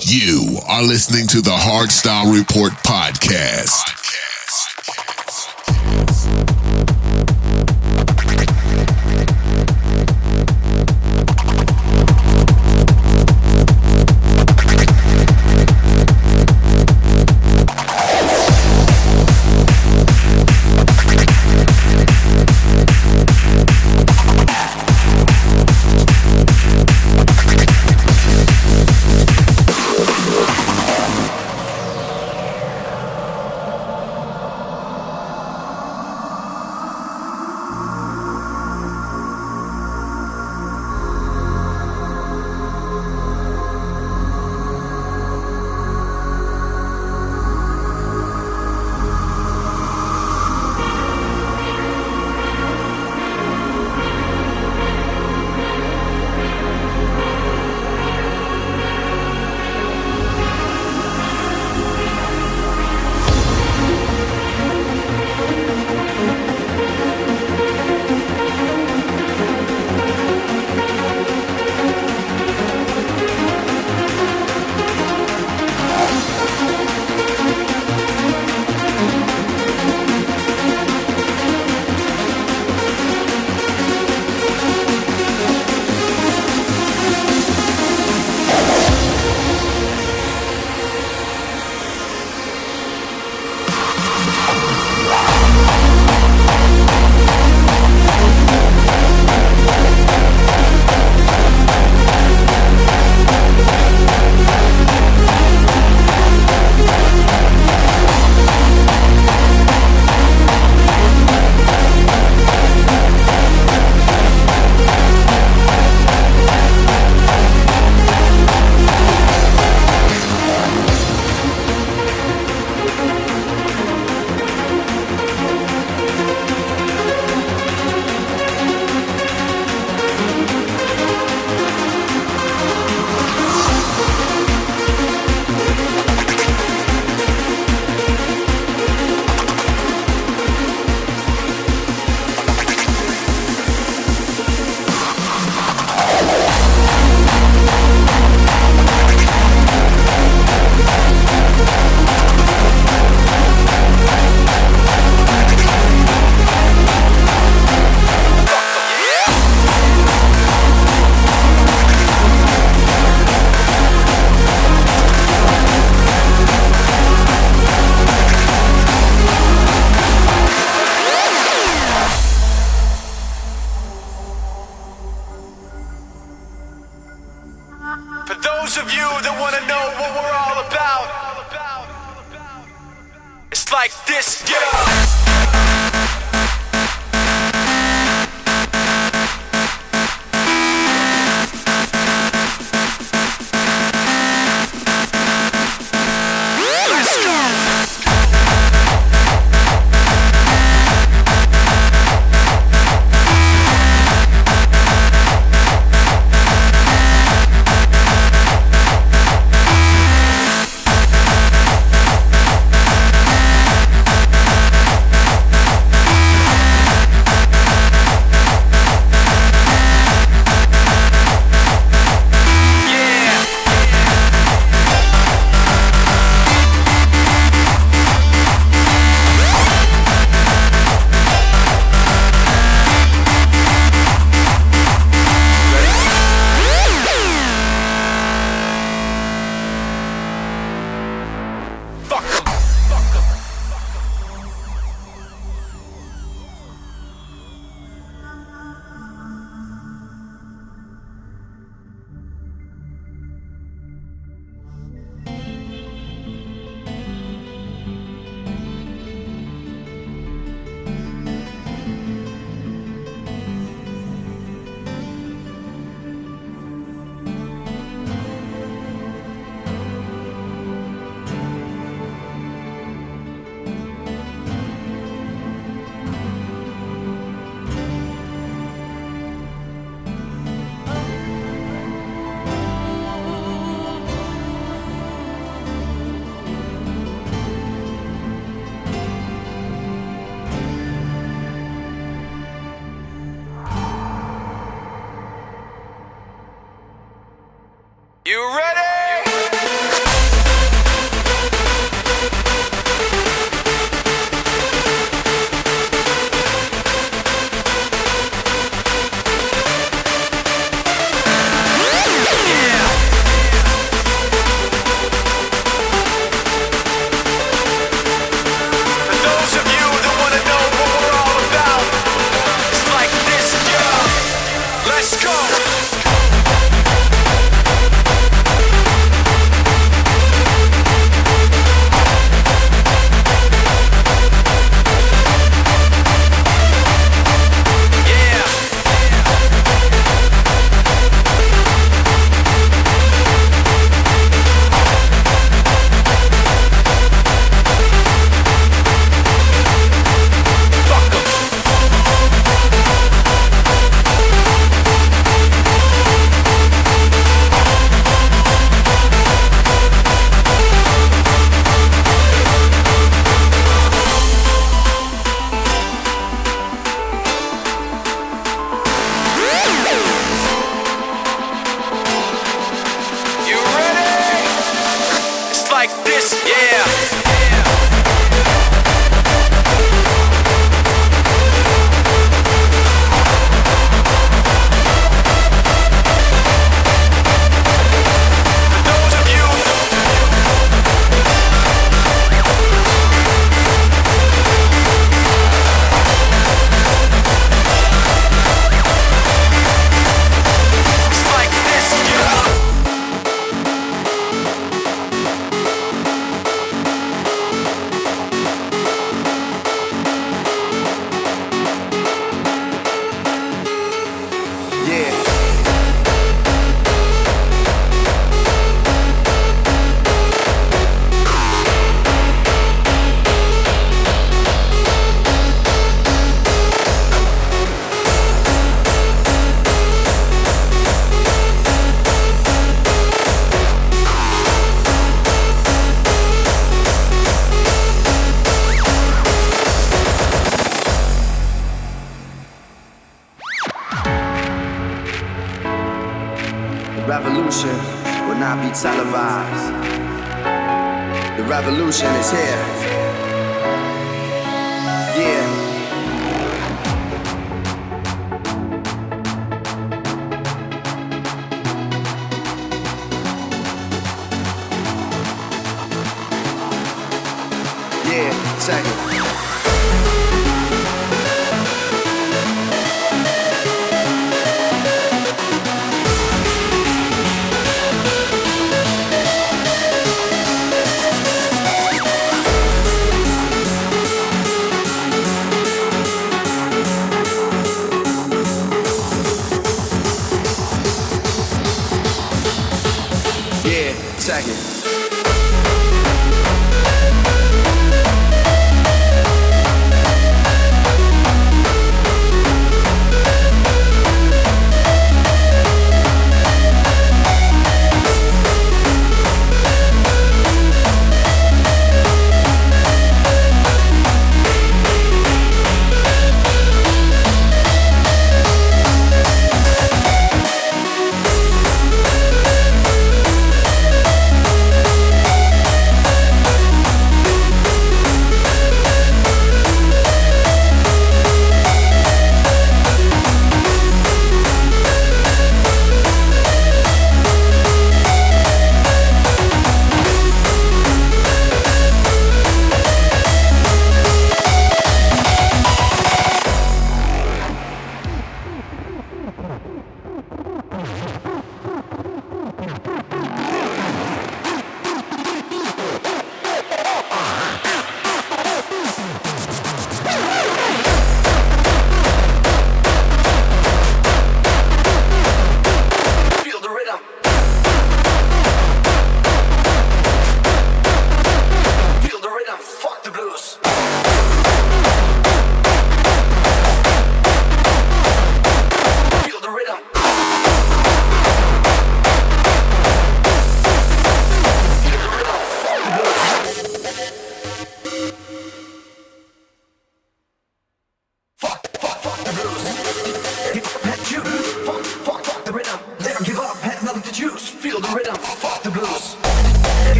You are listening to the Hardstyle Report podcast.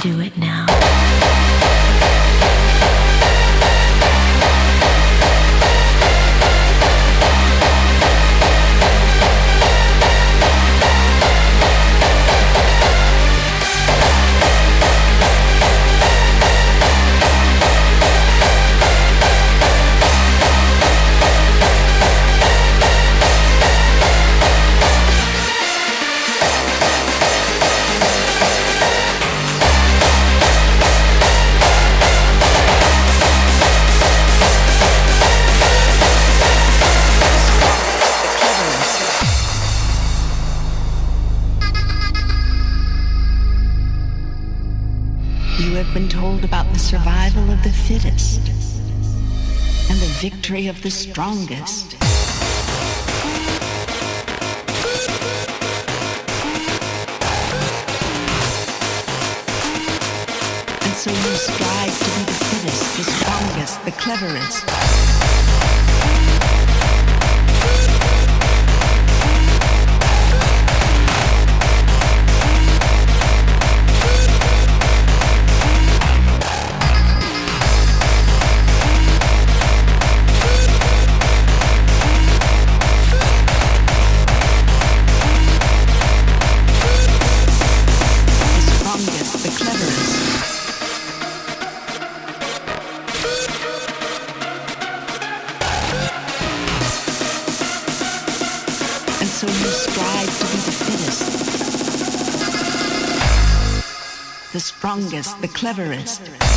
Do it now. victory of the strongest. And so use strive to be the fittest, the strongest, the cleverest. so you strive to be the fittest, the strongest, the cleverest.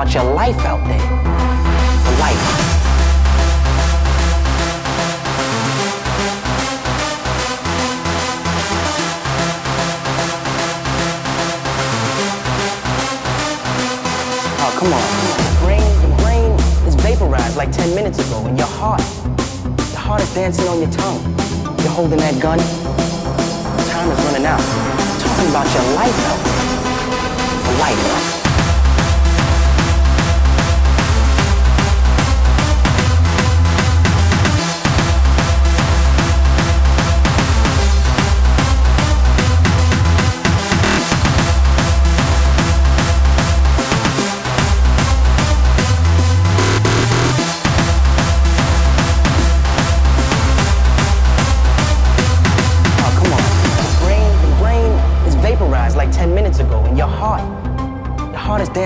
About your life out there. The life. Oh, come on. The brain, the brain is vaporized like 10 minutes ago, and your heart, your heart is dancing on your tongue. You're holding that gun. Time is running out. I'm talking about your life out. The life.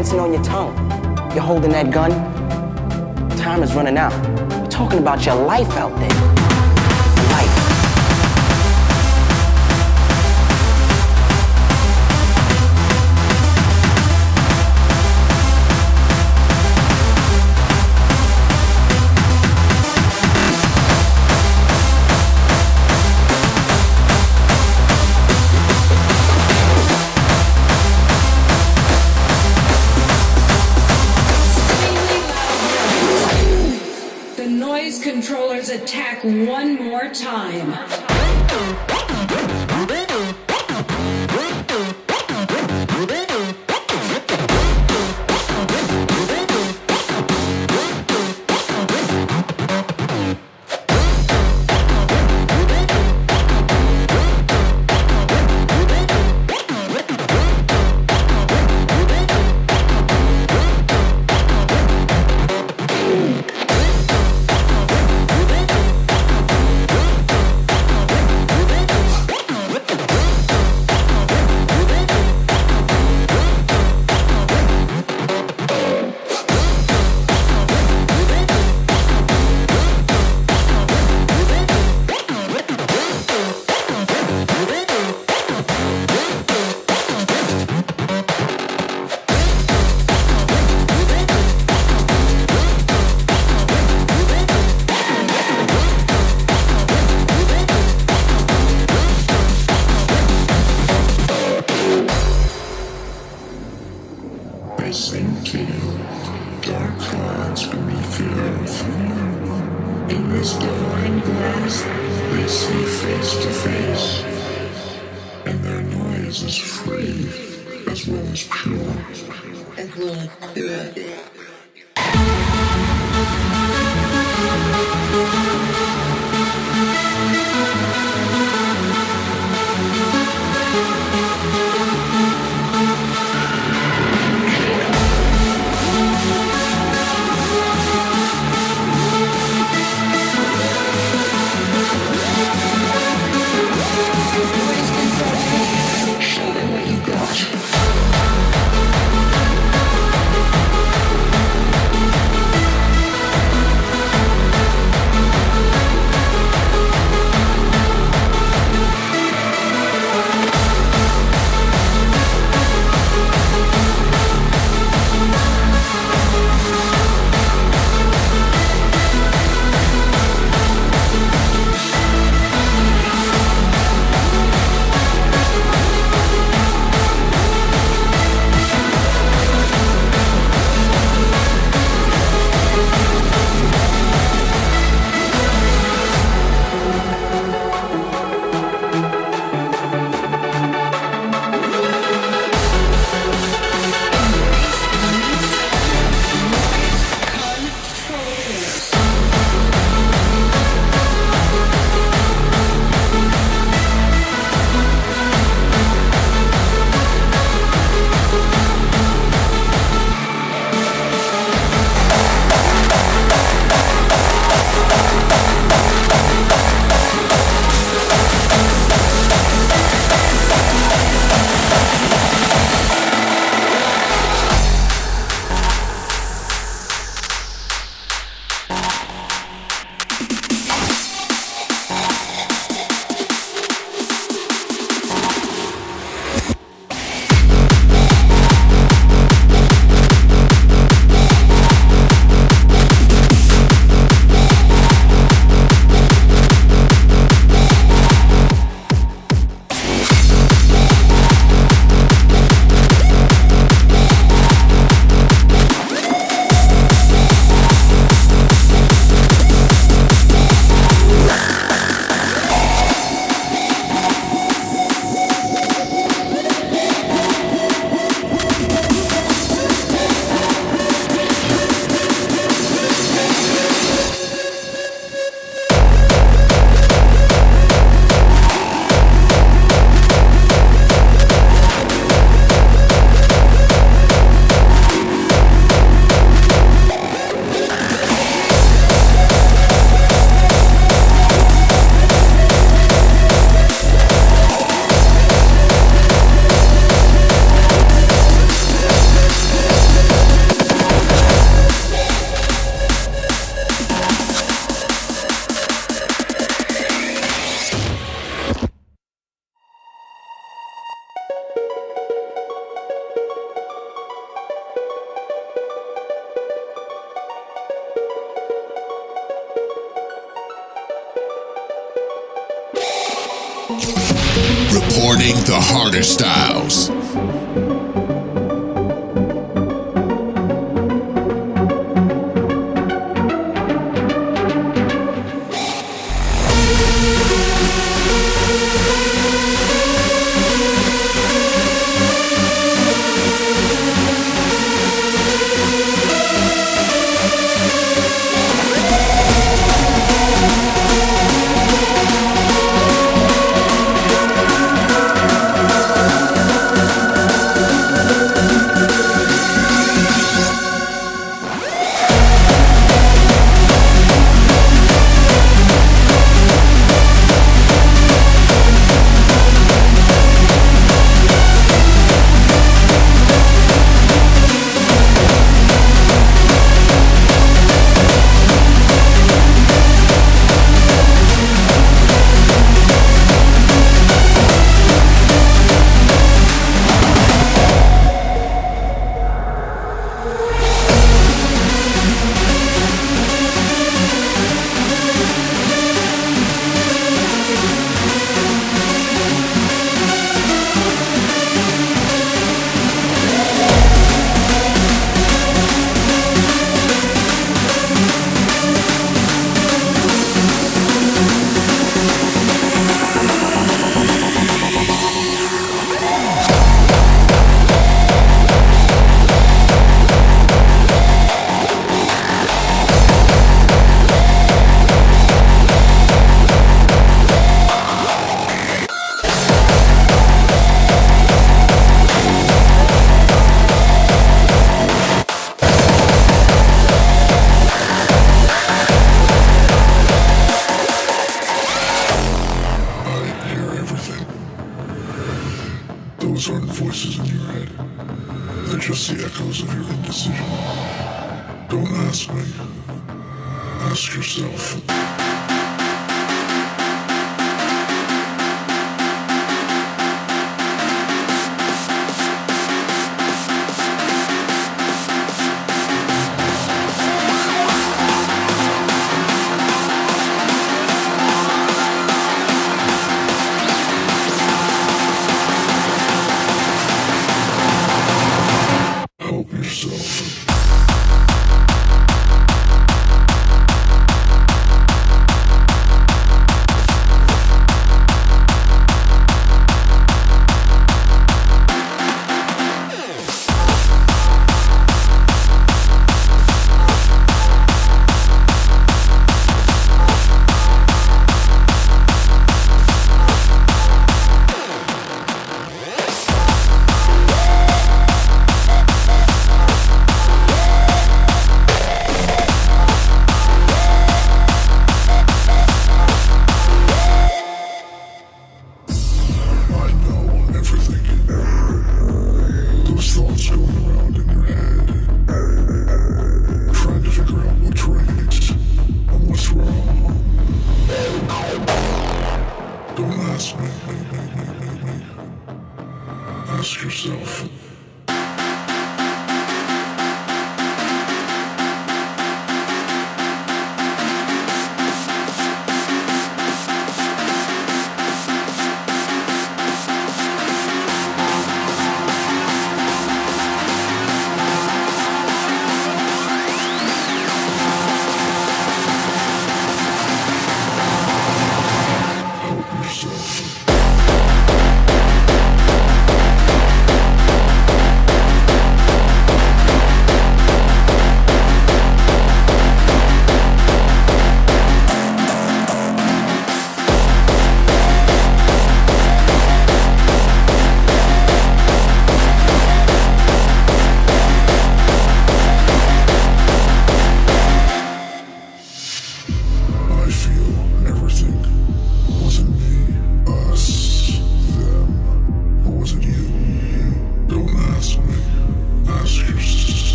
Dancing on your tongue. You're holding that gun. Time is running out. We're talking about your life out there.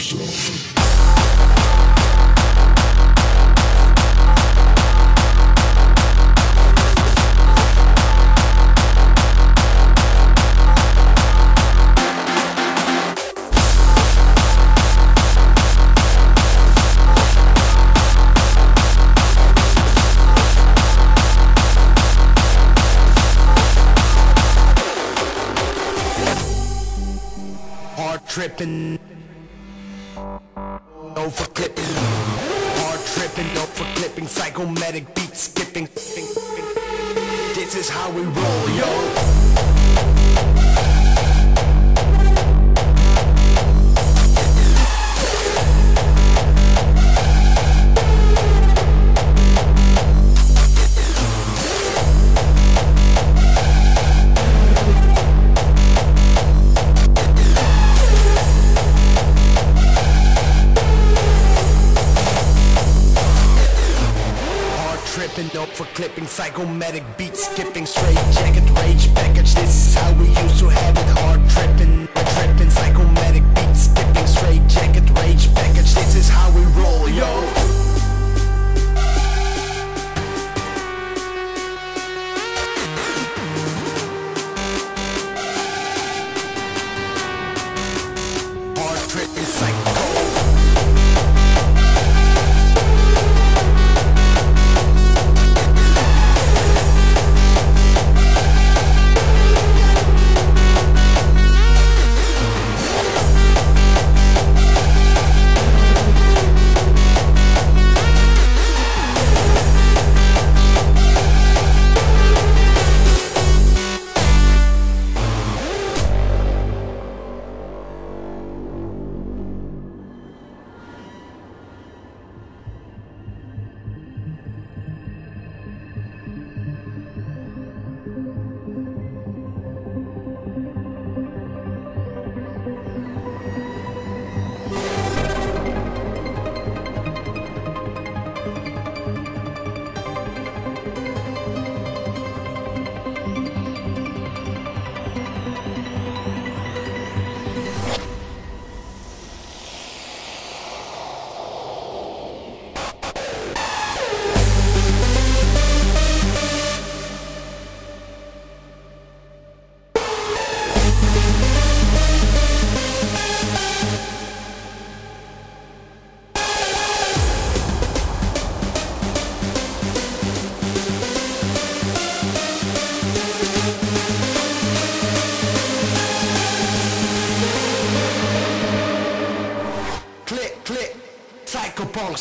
Tripping.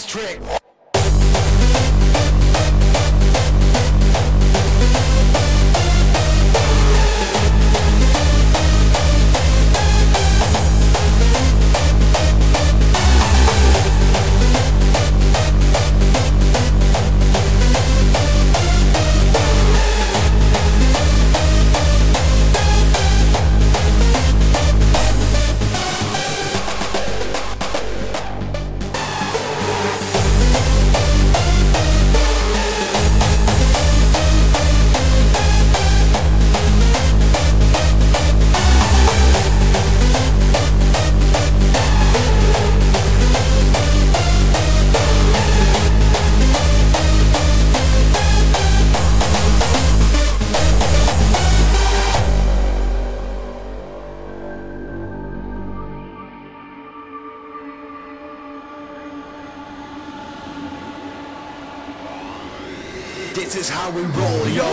trick. This is how we roll, yo.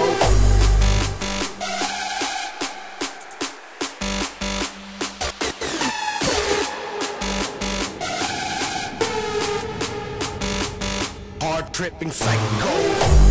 Hard tripping psycho.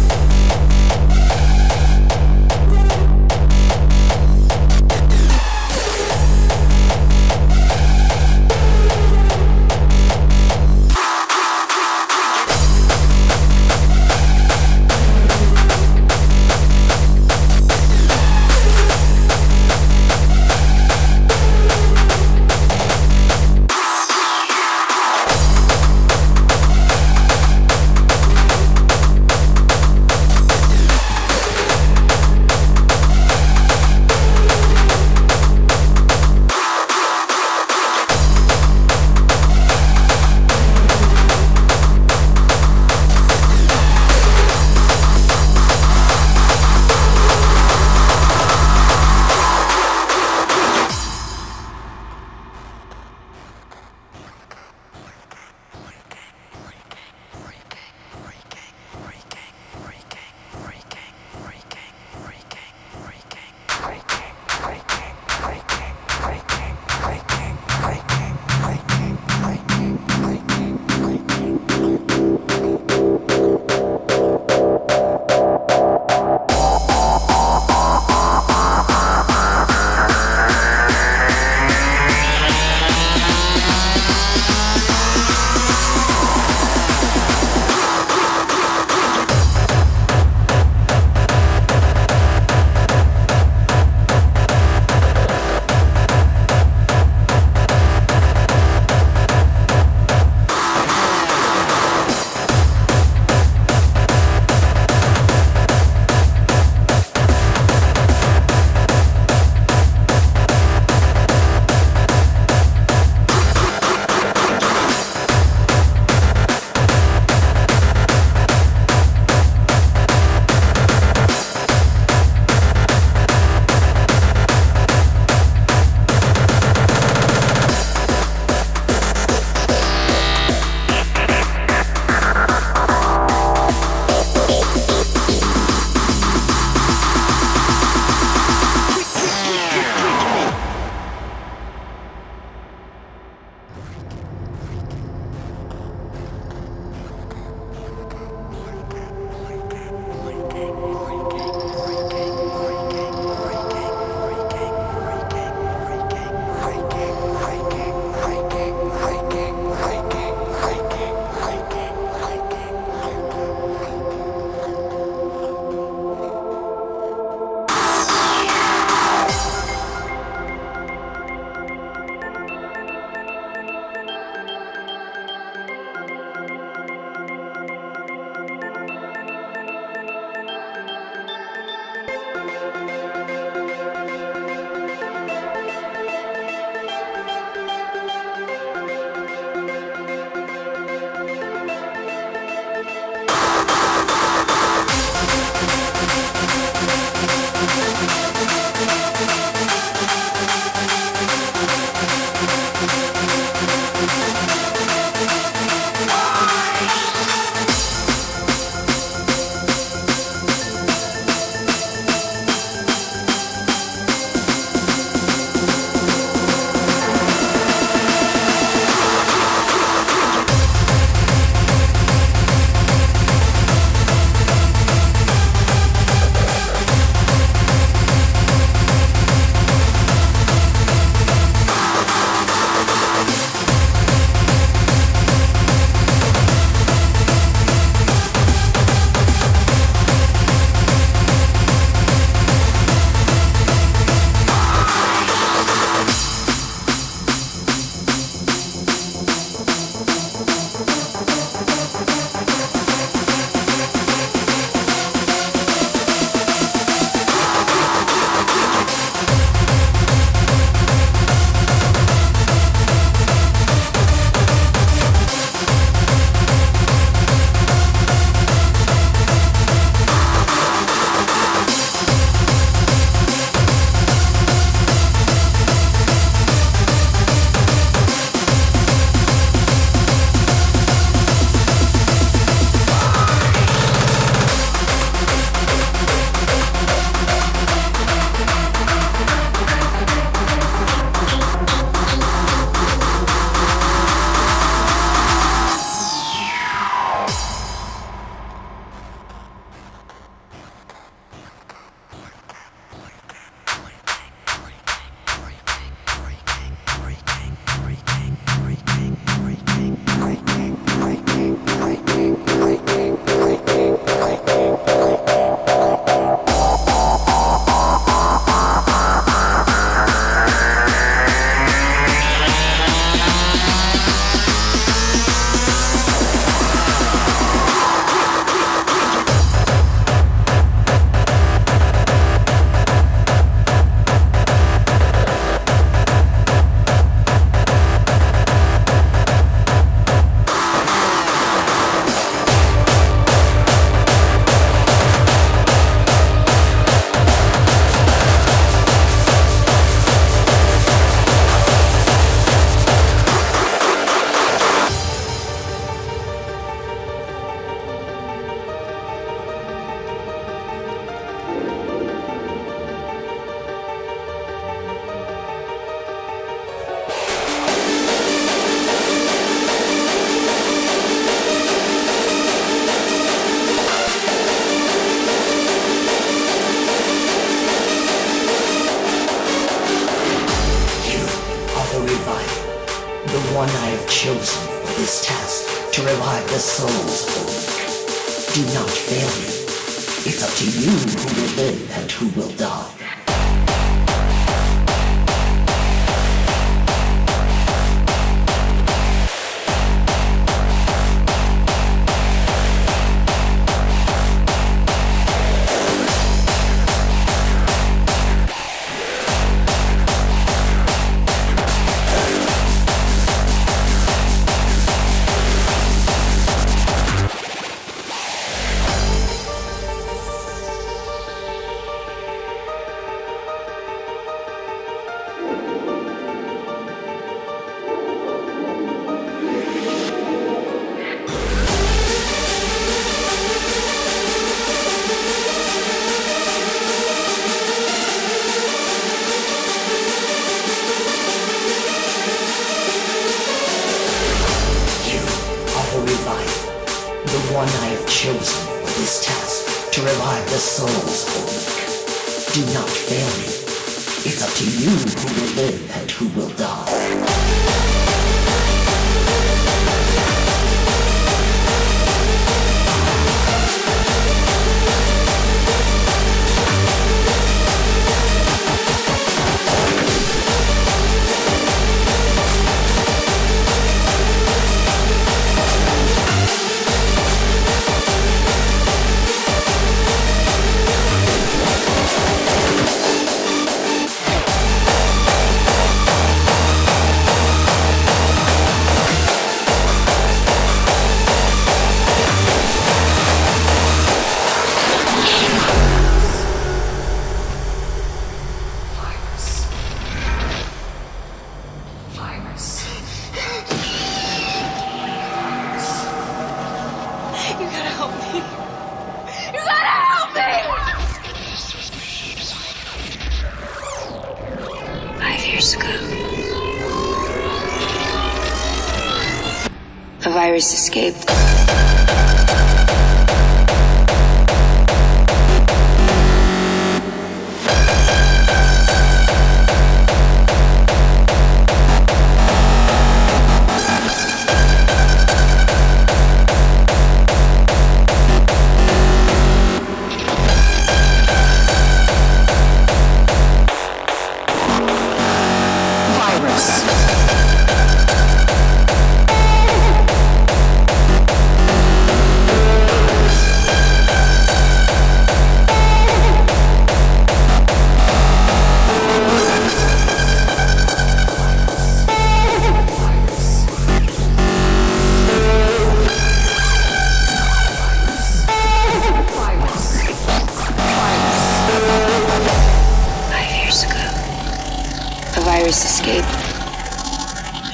Virus escaped,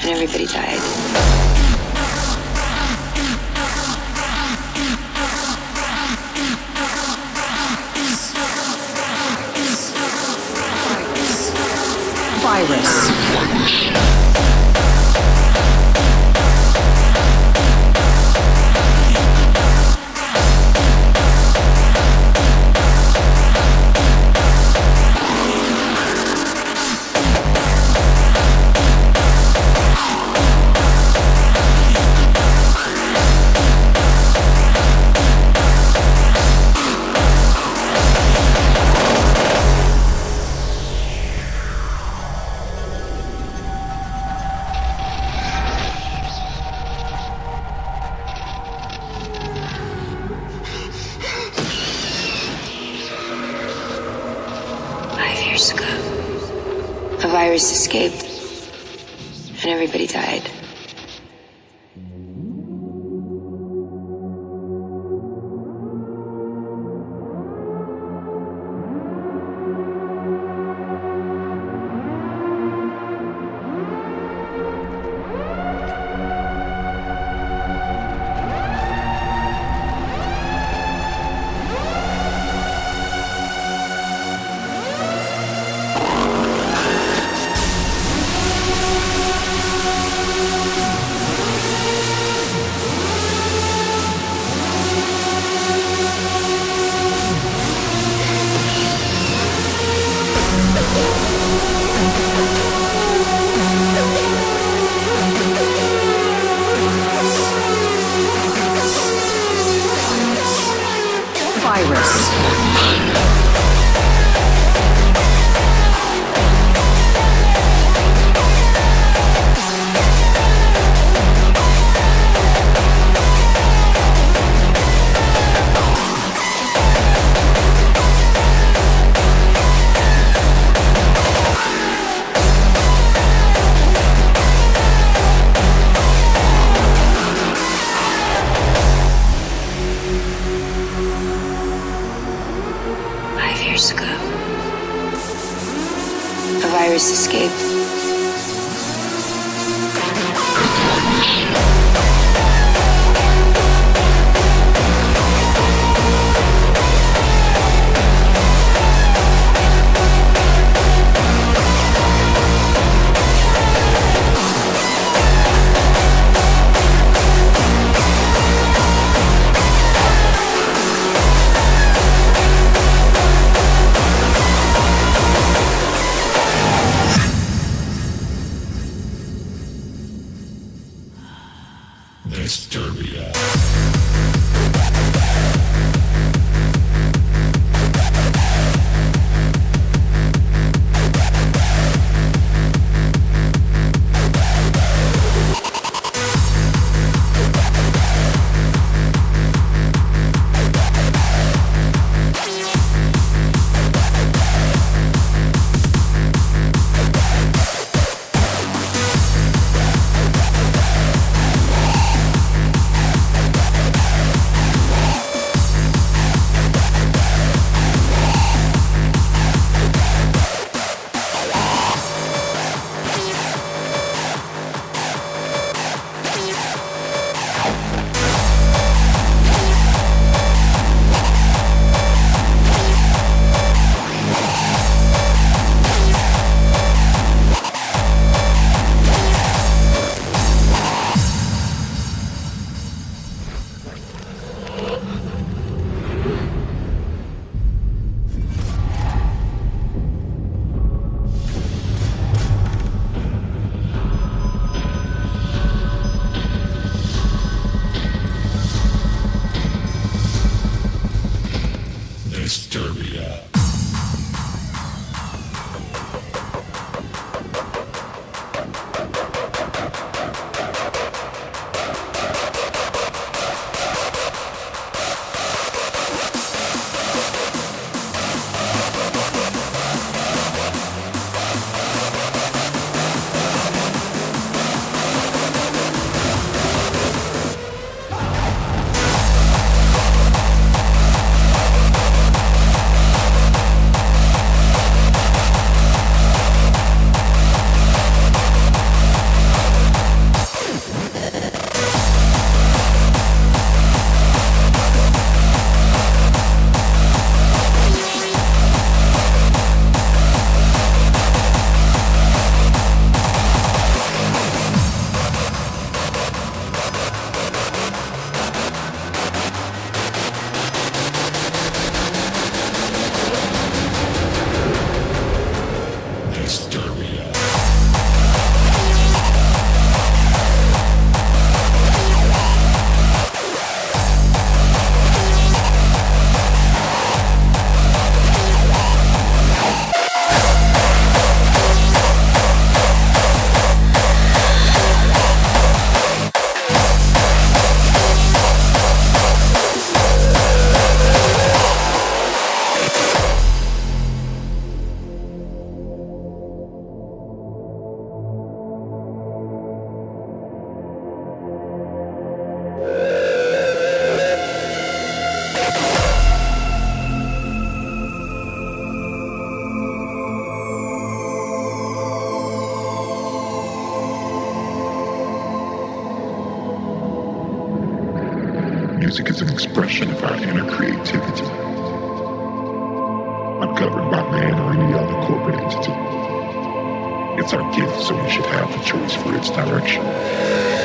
and everybody died. Five music is an expression of our inner creativity, ungoverned by man or any other corporate entity. It's our gift, so we should have the choice for its direction.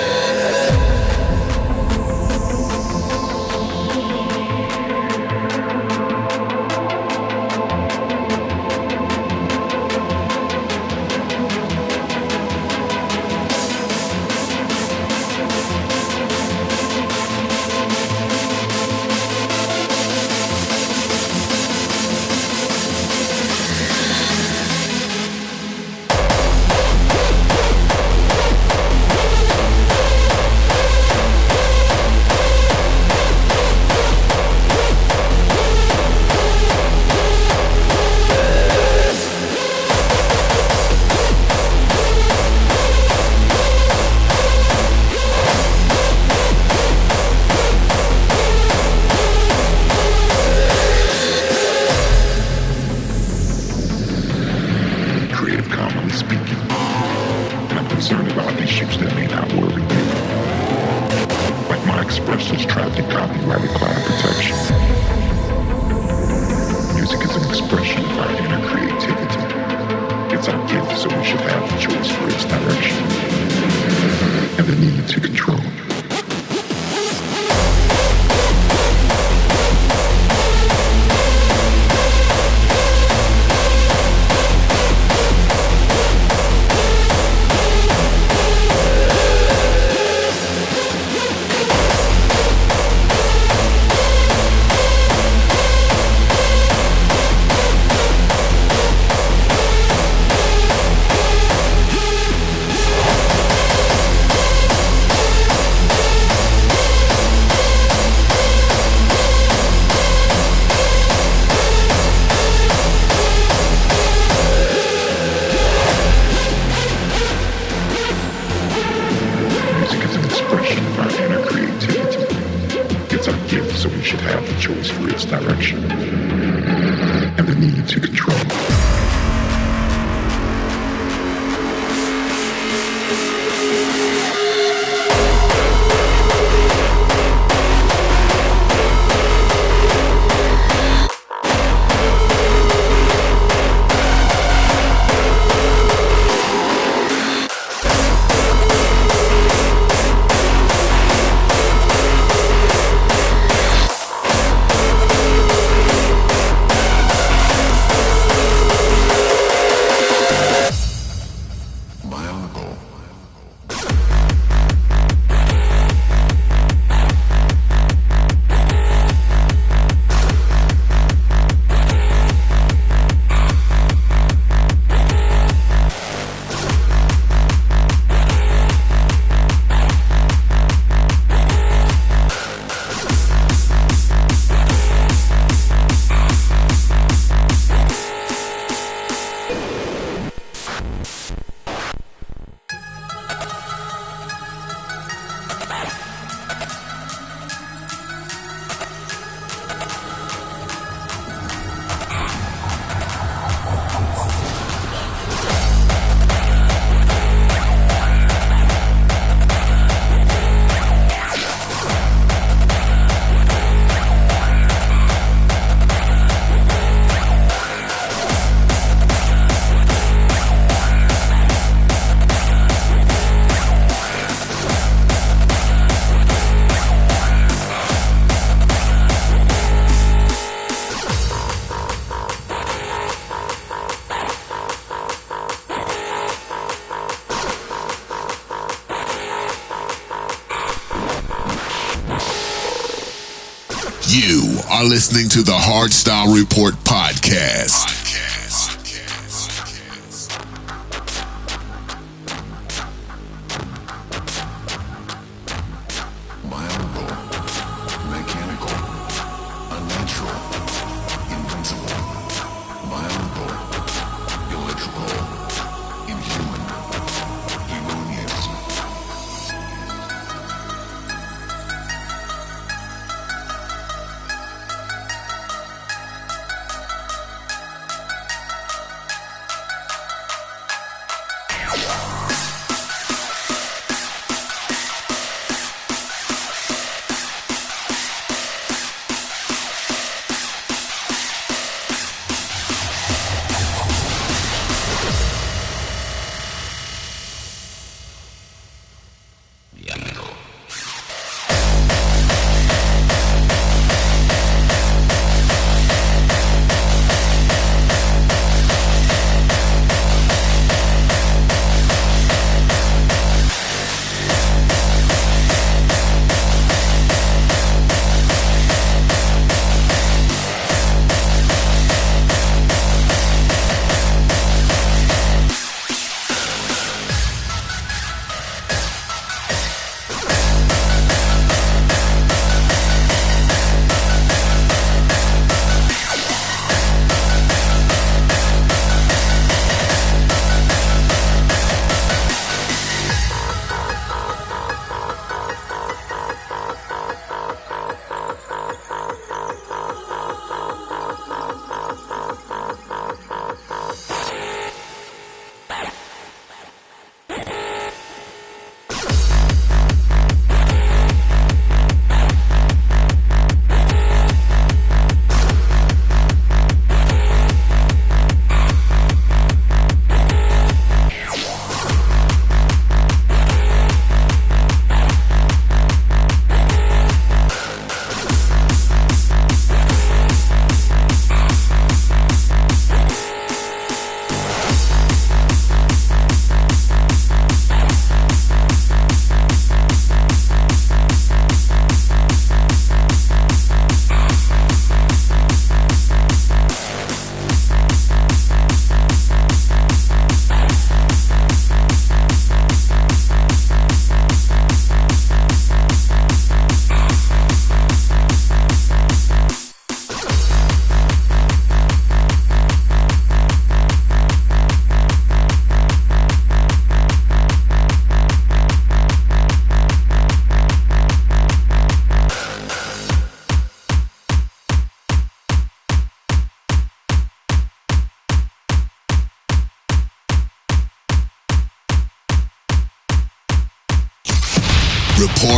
Listening to the Hardstyle Report podcast.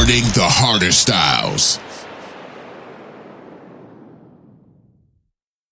The harder styles.